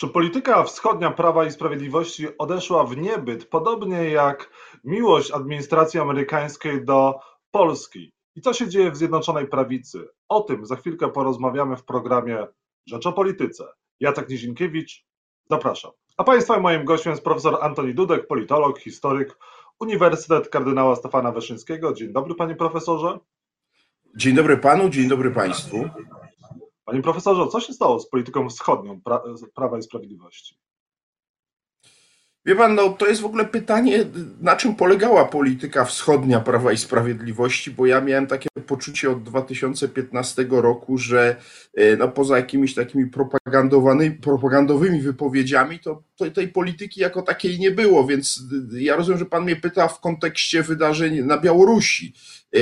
Czy polityka wschodnia Prawa i Sprawiedliwości odeszła w niebyt, podobnie jak miłość administracji amerykańskiej do Polski? I co się dzieje w Zjednoczonej Prawicy? O tym za chwilkę porozmawiamy w programie Rzecz o Polityce. Jacek Nizinkiewicz, zapraszam. A Państwa moim gościem jest profesor Antoni Dudek, politolog, historyk, Uniwersytet Kardynała Stefana Wyszyńskiego. Dzień dobry, panie profesorze. Dzień dobry panu, dzień dobry państwu. Panie profesorze, co się stało z polityką wschodnią pra Prawa i Sprawiedliwości? Wie pan, no to jest w ogóle pytanie, na czym polegała polityka wschodnia Prawa i Sprawiedliwości, bo ja miałem takie poczucie od 2015 roku, że e, no, poza jakimiś takimi propagandowymi wypowiedziami, to, to tej polityki jako takiej nie było, więc ja rozumiem, że pan mnie pyta w kontekście wydarzeń na Białorusi. E,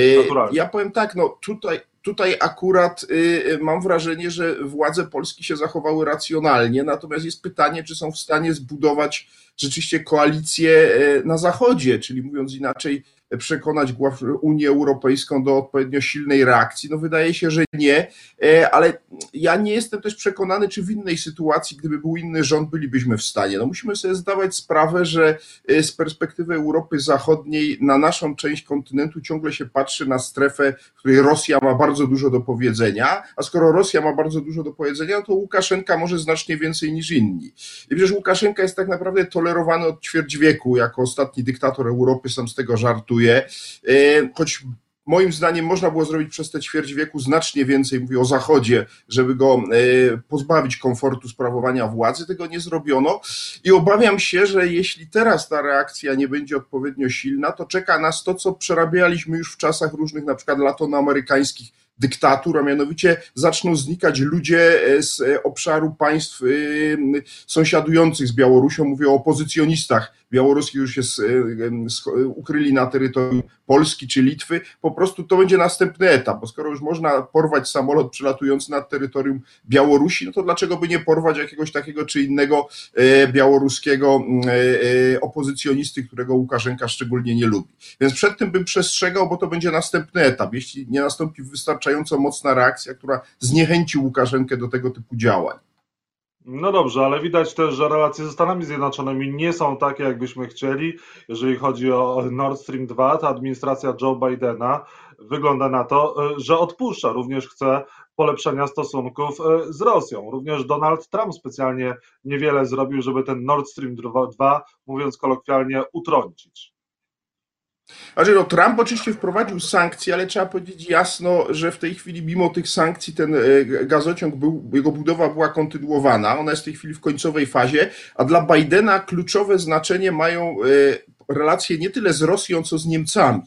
ja powiem tak, no tutaj, Tutaj akurat y, y, mam wrażenie, że władze Polski się zachowały racjonalnie, natomiast jest pytanie, czy są w stanie zbudować rzeczywiście koalicję y, na Zachodzie, czyli mówiąc inaczej, przekonać Unię Europejską do odpowiednio silnej reakcji? No wydaje się, że nie, e, ale ja nie jestem też przekonany, czy w innej sytuacji, gdyby był inny rząd, bylibyśmy w stanie. No musimy sobie zdawać sprawę, że e, z perspektywy Europy Zachodniej na naszą część kontynentu ciągle się patrzy na strefę, w której Rosja ma bardzo dużo do powiedzenia, a skoro Rosja ma bardzo dużo do powiedzenia, to Łukaszenka może znacznie więcej niż inni. I przecież Łukaszenka jest tak naprawdę tolerowany od ćwierć wieku jako ostatni dyktator Europy, sam z tego żartu E, choć moim zdaniem można było zrobić przez te ćwierć wieku znacznie więcej, mówię o Zachodzie, żeby go e, pozbawić komfortu sprawowania władzy. Tego nie zrobiono i obawiam się, że jeśli teraz ta reakcja nie będzie odpowiednio silna, to czeka nas to, co przerabialiśmy już w czasach różnych, na przykład latonoamerykańskich dyktatur, a mianowicie zaczną znikać ludzie e, z obszaru państw sąsiadujących z Białorusią. Mówię o opozycjonistach białoruskich już się ukryli na terytorium Polski czy Litwy, po prostu to będzie następny etap, bo skoro już można porwać samolot przylatujący nad terytorium Białorusi, no to dlaczego by nie porwać jakiegoś takiego czy innego e, białoruskiego e, e, opozycjonisty, którego Łukaszenka szczególnie nie lubi. Więc przed tym bym przestrzegał, bo to będzie następny etap. Jeśli nie nastąpi wystarczająco mocna reakcja, która zniechęci Łukaszenkę do tego typu działań. No dobrze, ale widać też, że relacje ze Stanami Zjednoczonymi nie są takie, jakbyśmy chcieli. Jeżeli chodzi o Nord Stream 2, ta administracja Joe Bidena wygląda na to, że odpuszcza, również chce polepszenia stosunków e, z Rosją. Również Donald Trump specjalnie niewiele zrobił, żeby ten Nord Stream 2, mówiąc kolokwialnie, utrącić. Znaczy, no, Trump oczywiście wprowadził sankcje, ale trzeba powiedzieć jasno, że w tej chwili mimo tych sankcji ten e, gazociąg był, jego budowa była kontynuowana. Ona jest w tej chwili w końcowej fazie, a dla Bidena kluczowe znaczenie mają e, relacje nie tyle z Rosją, co z Niemcami.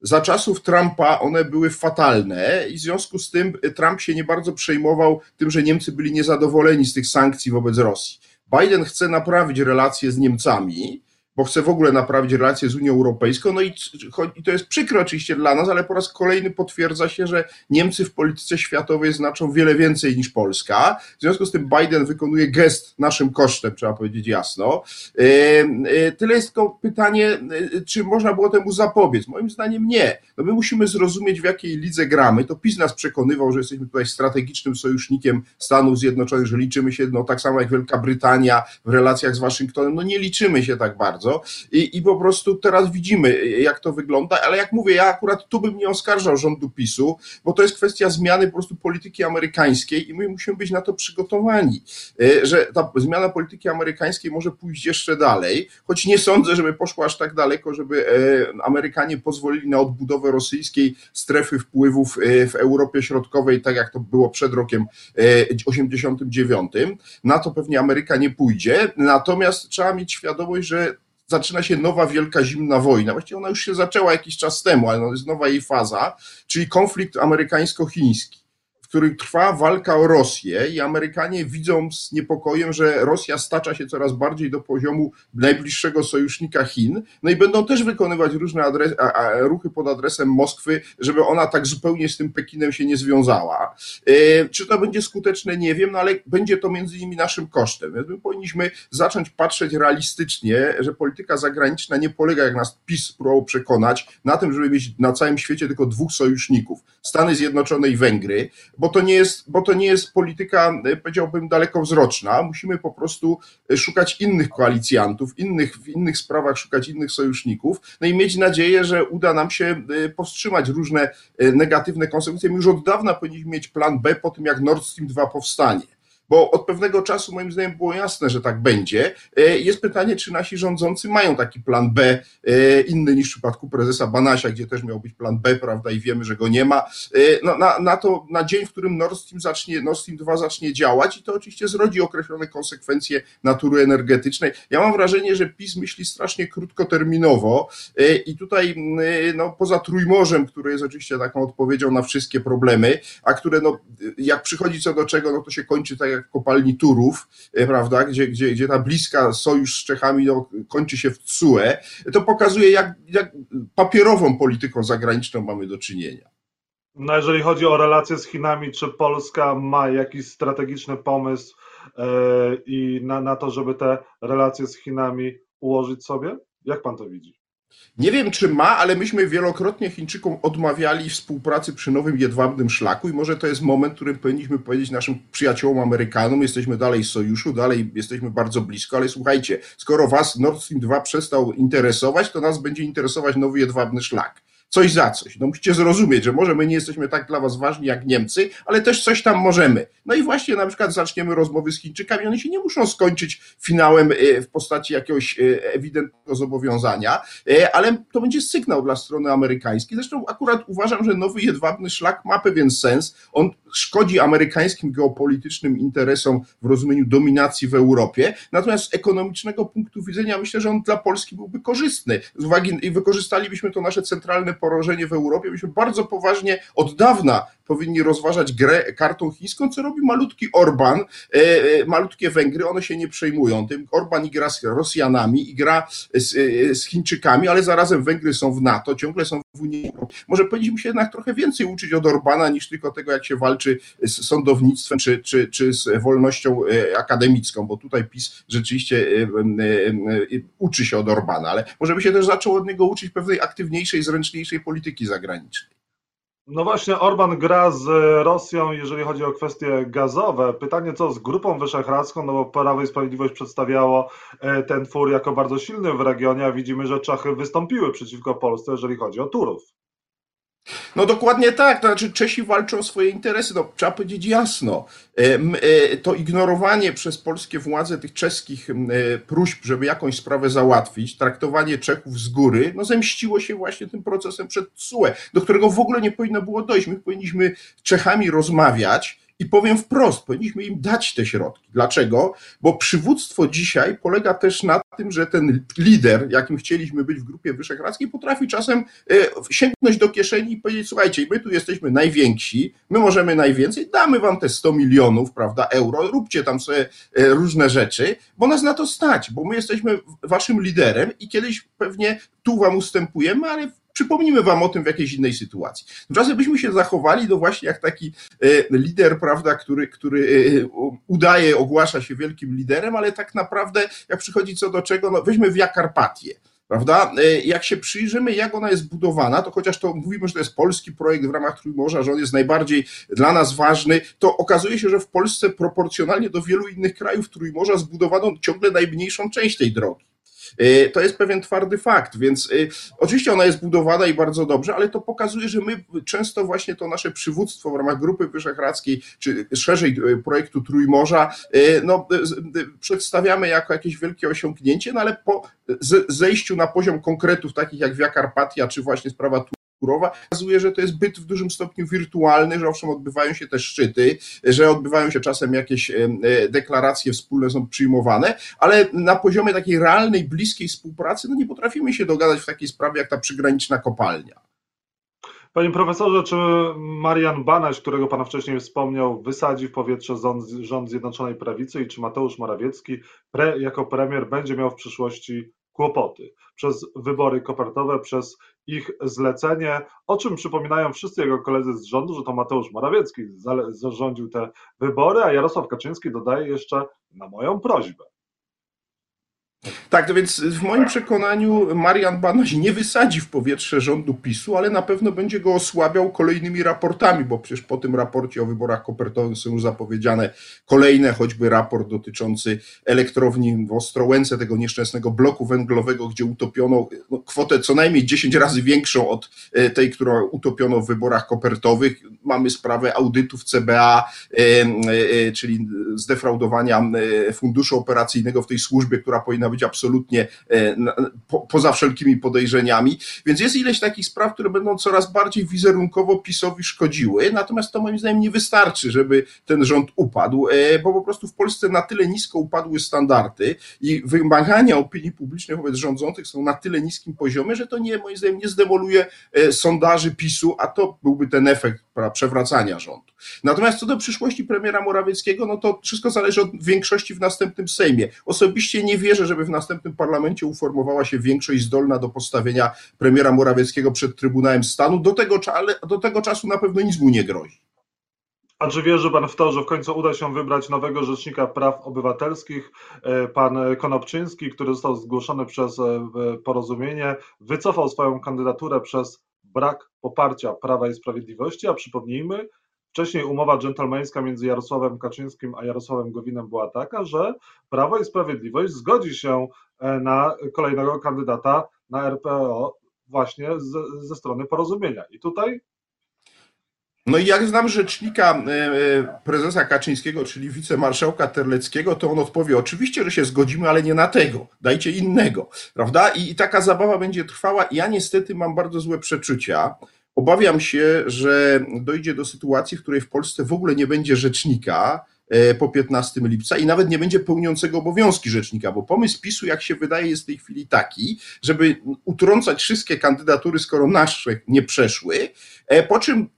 Za czasów Trumpa one były fatalne i w związku z tym Trump się nie bardzo przejmował tym, że Niemcy byli niezadowoleni z tych sankcji wobec Rosji. Biden chce naprawić relacje z Niemcami, bo chce w ogóle naprawić relacje z Unią Europejską. No i, i to jest przykre oczywiście dla nas, ale po raz kolejny potwierdza się, że Niemcy w polityce światowej znaczą wiele więcej niż Polska. W związku z tym Biden wykonuje gest naszym kosztem, trzeba powiedzieć jasno. E, e, tyle jest tylko pytanie, e, czy można było temu zapobiec. Moim zdaniem nie. No my musimy zrozumieć, w jakiej lidze gramy. To PiS nas przekonywał, że jesteśmy tutaj strategicznym sojusznikiem Stanów Zjednoczonych, że liczymy się no, tak samo jak Wielka Brytania w relacjach z Waszyngtonem. No nie liczymy się tak bardzo bardzo i, i po prostu teraz widzimy, jak to wygląda, ale jak mówię, ja akurat tu bym nie oskarżał rządu PiSu, bo to jest kwestia zmiany po prostu polityki amerykańskiej i my musimy być na to przygotowani, e, że ta zmiana polityki amerykańskiej może pójść jeszcze dalej, choć nie sądzę, żeby poszła aż tak daleko, żeby e, Amerykanie pozwolili na odbudowę rosyjskiej strefy wpływów e, w Europie Środkowej, tak jak to było przed rokiem 89. Na to pewnie Ameryka nie pójdzie, natomiast trzeba mieć świadomość, że zaczyna się nowa wielka zimna wojna. Właściwie ona już się zaczęła jakiś czas temu, ale to jest nowa jej faza, czyli konflikt amerykańsko-chiński których trwa walka o Rosję i Amerykanie widzą z niepokojem, że Rosja stacza się coraz bardziej do poziomu najbliższego sojusznika Chin, no i będą też wykonywać różne adres, a, a, ruchy pod adresem Moskwy, żeby ona tak zupełnie z tym Pekinem się nie związała. E, czy to będzie skuteczne, nie wiem, no ale będzie to między innymi naszym kosztem. Więc my powinniśmy zacząć patrzeć realistycznie, że polityka zagraniczna nie polega, jak nas PiS próbował przekonać, na tym, żeby mieć na całym świecie tylko dwóch sojuszników, Stany Zjednoczone i Węgry, bo to nie jest, bo to nie jest polityka, powiedziałbym, dalekowzroczna. Musimy po prostu szukać innych koalicjantów, innych, w innych sprawach szukać innych sojuszników, no i mieć nadzieję, że uda nam się powstrzymać różne negatywne konsekwencje. My już od dawna powinniśmy mieć plan B po tym, jak Nord Stream 2 powstanie bo od pewnego czasu moim zdaniem było jasne, że tak będzie. E, jest pytanie, czy nasi rządzący mają taki plan B, e, inny niż w przypadku prezesa Banasia, gdzie też miał być plan B, prawda, i wiemy, że go nie ma. E, no, na, na to, na dzień, w którym Nord Stream zacznie, Nord Stream 2 zacznie działać i to oczywiście zrodzi określone konsekwencje natury energetycznej. Ja mam wrażenie, że PiS myśli strasznie krótkoterminowo i tutaj, no, poza Trójmorzem, które jest oczywiście taką odpowiedzią na wszystkie problemy, a które, no, jak przychodzi co do czego, no to się kończy tak jak kopalni Turów, e, prawda, gdzie, gdzie, gdzie ta bliska sojusz z Czechami no, kończy się w CUE, to pokazuje, jak, jak papierową polityką zagraniczną mamy do czynienia. No jeżeli chodzi o relacje z Chinami, czy Polska ma jakiś strategiczny pomysł yy, i na, na to, żeby te relacje z Chinami ułożyć sobie? Jak pan to widzi? Nie wiem, czy ma, ale myśmy wielokrotnie Chińczykom odmawiali współpracy przy nowym jedwabnym szlaku i może to jest moment, w którym powinniśmy powiedzieć naszym przyjaciołom Amerykanom, jesteśmy dalej w sojuszu, dalej jesteśmy bardzo blisko, ale słuchajcie, skoro was Nord Stream 2 przestał interesować, to nas będzie interesować nowy jedwabny szlak coś za coś. No musicie zrozumieć, że może my nie jesteśmy tak dla was ważni jak Niemcy, ale też coś tam możemy. No i właśnie na przykład zaczniemy rozmowy z Chińczykami, one się nie muszą skończyć finałem e, w postaci jakiegoś e, ewidentnego zobowiązania, e, ale to będzie sygnał dla strony amerykańskiej. Zresztą akurat uważam, że nowy jedwabny szlak ma pewien sens. On szkodzi amerykańskim geopolitycznym interesom w rozumieniu dominacji w Europie, natomiast z ekonomicznego punktu widzenia myślę, że on dla Polski byłby korzystny. Z uwagi i wykorzystalibyśmy to nasze centralne położenie w Europie, byśmy bardzo poważnie od dawna powinni rozważać grę kartą chińską, co robi malutki Orban, e, e, malutkie Węgry, one się nie przejmują tym. Orban gra z Rosjanami, i gra z, e, z Chińczykami, ale zarazem Węgry są w NATO, ciągle są w Unii Europejskiej. Może powinniśmy się jednak trochę więcej uczyć od Orbana niż tylko tego, jak się walczy z sądownictwem czy, czy, czy z wolnością akademicką, bo tutaj PiS rzeczywiście uczy się od Orbana, ale może by się też zaczął od niego uczyć pewnej aktywniejszej, zręczniejszej polityki zagranicznej. No właśnie, Orban gra z Rosją, jeżeli chodzi o kwestie gazowe. Pytanie, co z Grupą Wyszehradzką, no bo Prawo i Sprawiedliwość przedstawiało e, ten twór jako bardzo silny w regionie, a widzimy, że Czechy wystąpiły przeciwko Polsce, jeżeli chodzi o Turów. No dokładnie tak, to znaczy Czesi walczą o swoje interesy, no trzeba powiedzieć jasno. E, to ignorowanie przez polskie władze tych czeskich e, próśb, żeby jakąś sprawę załatwić, traktowanie Czechów z góry, no zemściło się właśnie tym procesem przed CUE, do którego w ogóle nie powinno było dojść. My powinniśmy Czechami rozmawiać, i powiem wprost, powinniśmy im dać te środki. Dlaczego? Bo przywództwo dzisiaj polega też na tym, że ten lider, jakim chcieliśmy być w Grupie Wyszehradzkiej, potrafi czasem e, sięgnąć do kieszeni i powiedzieć: Słuchajcie, my tu jesteśmy najwięksi, my możemy najwięcej, damy wam te 100 milionów, prawda, euro, róbcie tam sobie e, różne rzeczy, bo nas na to stać, bo my jesteśmy waszym liderem i kiedyś pewnie tu wam ustępujemy, ale Przypomnimy wam o tym w jakiejś innej sytuacji. Tymczasem byśmy się zachowali, no właśnie jak taki e, lider, prawda, który, który e, udaje, ogłasza się wielkim liderem, ale tak naprawdę, jak przychodzi co do czego, no weźmy Via Carpatię prawda? E, jak się przyjrzymy, jak ona jest budowana, to chociaż to mówimy, że to jest polski projekt w ramach Trójmorza, że on jest najbardziej dla nas ważny, to okazuje się, że w Polsce proporcjonalnie do wielu innych krajów Trójmorza zbudowano ciągle najmniejszą część tej drogi. Y, to jest pewien twardy fakt, więc y, oczywiście ona jest budowana i bardzo dobrze, ale to pokazuje, że my często właśnie to nasze przywództwo w ramach Grupy Wyszehradzkiej, czy szerzej y, projektu Trójmorza, no, przedstawiamy jako jakieś wielkie osiągnięcie, no ale po zejściu na poziom konkretów takich jak Via Carpatia, czy właśnie sprawa Pokazuje, że to jest byt w dużym stopniu wirtualny, że owszem odbywają się te szczyty, że odbywają się czasem jakieś e, deklaracje wspólne są przyjmowane, ale na poziomie takiej realnej, bliskiej współpracy, no nie potrafimy się dogadać w takiej sprawie jak ta przygraniczna kopalnia. Panie profesorze, czy Marian Banaś, którego pan wcześniej wspomniał, wysadzi w powietrze rząd, rząd Zjednoczonej Prawicy i czy Mateusz Morawiecki pre, jako premier będzie miał w przyszłości kłopoty przez wybory kopertowe, przez ich zlecenie, o czym przypominają wszyscy jego koledzy z rządu, że to Mateusz Morawiecki zarządził te wybory, a Jarosław Kaczyński dodaje jeszcze na moją prośbę. Tak, to więc w moim przekonaniu Marian Banaś nie wysadzi w powietrze rządu PiSu, ale na pewno będzie go osłabiał kolejnymi raportami, bo przecież po tym raporcie o wyborach kopertowych są już zapowiedziane kolejne, choćby raport dotyczący elektrowni w Ostrołęce, tego nieszczęsnego bloku węglowego, gdzie utopiono no, kwotę co najmniej 10 razy większą od e, tej, którą utopiono w wyborach kopertowych. Mamy sprawę audytów CBA, e, e, czyli zdefraudowania funduszu operacyjnego w tej służbie, która powinna być absolutnie e, poza wszelkimi podejrzeniami. Więc jest ileś takich spraw, które będą coraz bardziej wizerunkowo PiSowi szkodziły, natomiast to moim zdaniem nie wystarczy, żeby ten rząd upadł, e, bo po prostu w Polsce na tyle nisko upadły standardy i wymagania opinii publicznej wobec rządzących są na tyle niskim poziomie, że to nie, moim zdaniem, nie zdemoluje e, sondaży PiSu, a to byłby ten efekt przewracania rządu. Natomiast co do przyszłości premiera Morawieckiego, no to wszystko zależy od większości w następnym Sejmie. Osobiście nie wierzę, żeby w następnym parlamencie uformowała się większość zdolna do postawienia premiera Morawieckiego przed Trybunałem Stanu. Do tego, ale do tego czasu na pewno nic mu nie grozi. A czy wierzy Pan w to, że w końcu uda się wybrać nowego Rzecznika Praw Obywatelskich? E, pan Konopczyński, który został zgłoszony przez e, porozumienie, wycofał swoją kandydaturę przez brak poparcia Prawa i Sprawiedliwości, a przypomnijmy, Wcześniej umowa dżentelmeńska między Jarosławem Kaczyńskim a Jarosławem Gowinem była taka, że Prawo i Sprawiedliwość zgodzi się e, na kolejnego kandydata na RPO właśnie ze strony porozumienia. I tutaj no i jak znam rzecznika e, e, prezesa Kaczyńskiego, czyli wicemarszałka Terleckiego, to on odpowie, oczywiście, że się zgodzimy, ale nie na tego, dajcie innego, prawda? I taka zabawa będzie trwała. Ja niestety mam bardzo złe przeczucia, Obawiam się, że dojdzie do sytuacji, w której w Polsce w ogóle nie będzie rzecznika e, po 15 lipca i nawet nie będzie pełniącego obowiązki rzecznika, bo pomysł PiSu, jak się wydaje, jest w tej chwili taki, żeby utrącać wszystkie kandydatury, skoro nasze nie przeszły, e, po czym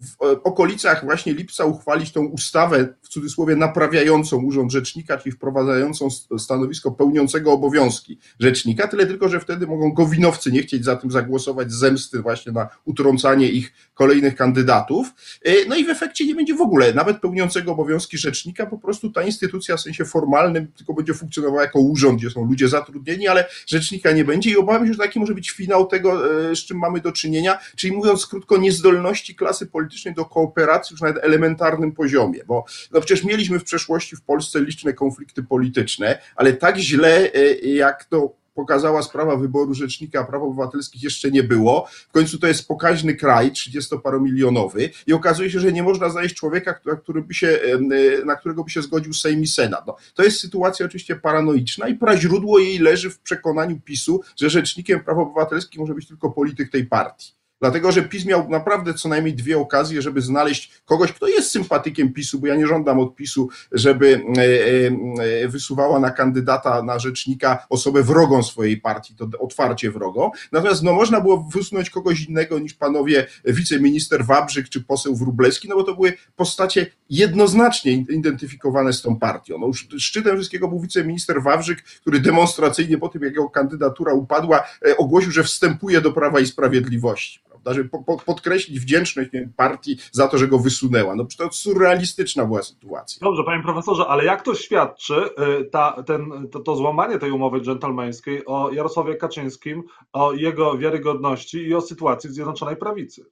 w okolicach właśnie lipca uchwalić tą ustawę, w cudzysłowie, naprawiającą urząd rzecznika, czyli wprowadzającą stanowisko pełniącego obowiązki rzecznika, tyle tylko, że wtedy mogą gowinowcy nie chcieć za tym zagłosować z zemsty właśnie na utrącanie ich kolejnych kandydatów. E, no i w efekcie nie będzie w ogóle nawet pełniącego obowiązki rzecznika, po prostu ta instytucja w sensie formalnym tylko będzie funkcjonowała jako urząd, gdzie są ludzie zatrudnieni, ale rzecznika nie będzie i obawiam się, że taki może być finał tego, e, z czym mamy do czynienia, czyli mówiąc krótko, niezdolności klasy politycznej politycznej do kooperacji już nawet elementarnym poziomie, bo no przecież mieliśmy w przeszłości w Polsce liczne konflikty polityczne, ale tak źle e, jak to pokazała sprawa wyboru rzecznika praw obywatelskich jeszcze nie było. W końcu to jest pokaźny kraj, 30-paromilionowy i okazuje się, że nie można znaleźć człowieka, który by się, e, na którego by się zgodził Sejm i Senat. No, to jest sytuacja oczywiście paranoiczna i praźródło jej leży w przekonaniu PiSu, że rzecznikiem praw obywatelskich może być tylko polityk tej partii. Dlatego, że PiS miał naprawdę co najmniej dwie okazje, żeby znaleźć kogoś, kto jest sympatykiem PiSu, bo ja nie żądam od PiSu, żeby e, e, wysuwała na kandydata, na rzecznika osobę wrogą swojej partii, to otwarcie wrogą. Natomiast no, można było wysunąć kogoś innego niż panowie wiceminister Wawrzyk czy poseł Wróblewski, no bo to były postacie jednoznacznie identyfikowane z tą partią. No, szczytem wszystkiego był wiceminister Wawrzyk, który demonstracyjnie po tym, jak jego kandydatura upadła, e, ogłosił, że wstępuje do Prawa i Sprawiedliwości prawda, żeby po, po, podkreślić wdzięczność wiem, partii za to, że go wysunęła. No to surrealistyczna była sytuacja. Dobrze, panie profesorze, ale jak to świadczy y, ta, ten, to, to złamanie tej umowy dżentelmeńskiej o Jarosławie Kaczyńskim, o jego wiarygodności i o sytuacji w Zjednoczonej Prawicy?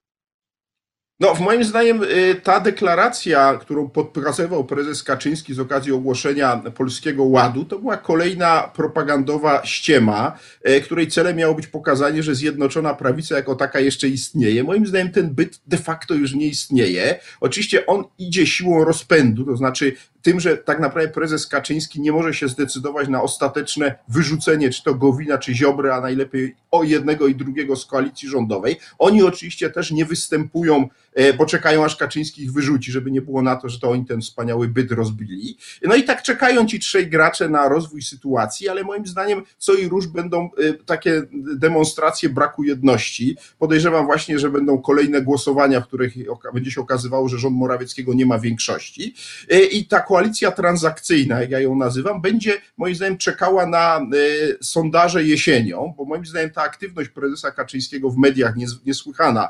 No, w moim zdaniem y, ta deklaracja, którą podpisywał prezes Kaczyński z okazji ogłoszenia Polskiego Ładu, to była kolejna propagandowa ściema, y, której celem miało być pokazanie, że Zjednoczona Prawica jako taka jeszcze istnieje. Moim zdaniem ten byt de facto już nie istnieje. Oczywiście on idzie siłą rozpędu, to znaczy tym, że tak naprawdę prezes Kaczyński nie może się zdecydować na ostateczne wyrzucenie czy to Gowina, czy Ziobry, a najlepiej o jednego i drugiego z koalicji rządowej. Oni oczywiście też nie występują, poczekają aż Kaczyński ich wyrzuci, żeby nie było na to, że to oni ten wspaniały byt rozbili. No i tak czekają ci trzej gracze na rozwój sytuacji, ale moim zdaniem co i róż będą e, takie demonstracje braku jedności. Podejrzewam właśnie, że będą kolejne głosowania, w których będzie się okazywało, że rząd Morawieckiego nie ma większości. E, I tak koalicja transakcyjna, jak ja ją nazywam, będzie moim zdaniem czekała na sondaże jesienią, bo moim zdaniem ta aktywność prezesa Kaczyńskiego w mediach niesłychana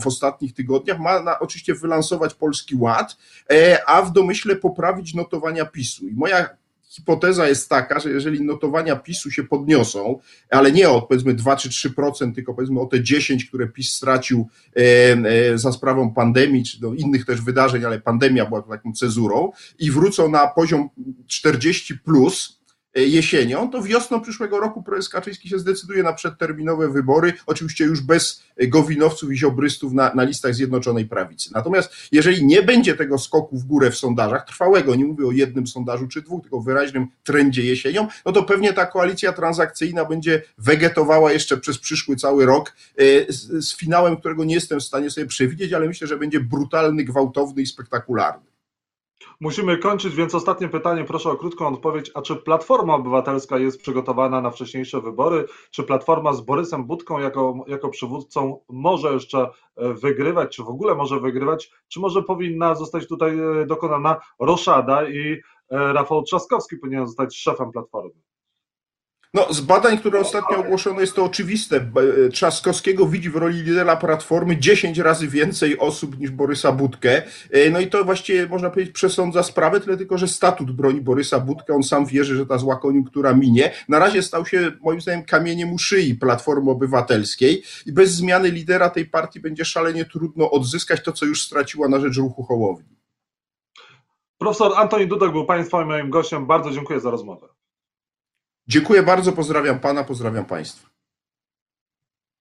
w ostatnich tygodniach ma na, oczywiście wylansować Polski Ład, y, a w domyśle poprawić notowania PiSu. I moja hipoteza jest taka, że jeżeli notowania PiSu się podniosą, ale nie o powiedzmy 2 czy 3%, tylko powiedzmy o te 10, które PiS stracił e, e, za sprawą pandemii, czy do innych też wydarzeń, ale pandemia była taką cezurą, i wrócą na poziom 40 plus, E, jesienią, to wiosną przyszłego roku prezes Kaczyński się zdecyduje na przedterminowe wybory, oczywiście już bez gowinowców i ziobrystów na, na listach Zjednoczonej Prawicy. Natomiast jeżeli nie będzie tego skoku w górę w sondażach, trwałego, nie mówię o jednym sondażu czy dwóch, tylko wyraźnym trendzie jesienią, no to pewnie ta koalicja transakcyjna będzie wegetowała jeszcze przez przyszły cały rok e, z, z finałem, którego nie jestem w stanie sobie przewidzieć, ale myślę, że będzie brutalny, gwałtowny i spektakularny. Musimy kończyć, więc ostatnie pytanie, proszę o krótką odpowiedź. A czy Platforma Obywatelska jest przygotowana na wcześniejsze wybory? Czy Platforma z Borysem Budką jako, jako przywódcą może jeszcze e, wygrywać, czy w ogóle może wygrywać? Czy może powinna zostać tutaj e, dokonana roszada i e, Rafał Trzaskowski powinien zostać szefem Platformy? No, z badań, które ostatnio ogłoszono, jest to oczywiste. Trzaskowskiego widzi w roli lidera Platformy 10 razy więcej osób niż Borysa Budkę. E, no i to właściwie, można powiedzieć, przesądza sprawę, tyle tylko, że statut broni Borysa Budkę. On sam wierzy, że ta zła koniunktura minie. Na razie stał się, moim zdaniem, kamieniem u szyi Platformy Obywatelskiej i bez zmiany lidera tej partii będzie szalenie trudno odzyskać to, co już straciła na rzecz ruchu Hołowni. Profesor Antoni Dudek był Państwa moim gościem. Bardzo dziękuję za rozmowę. Dziękuję bardzo, pozdrawiam Pana, pozdrawiam Państwa.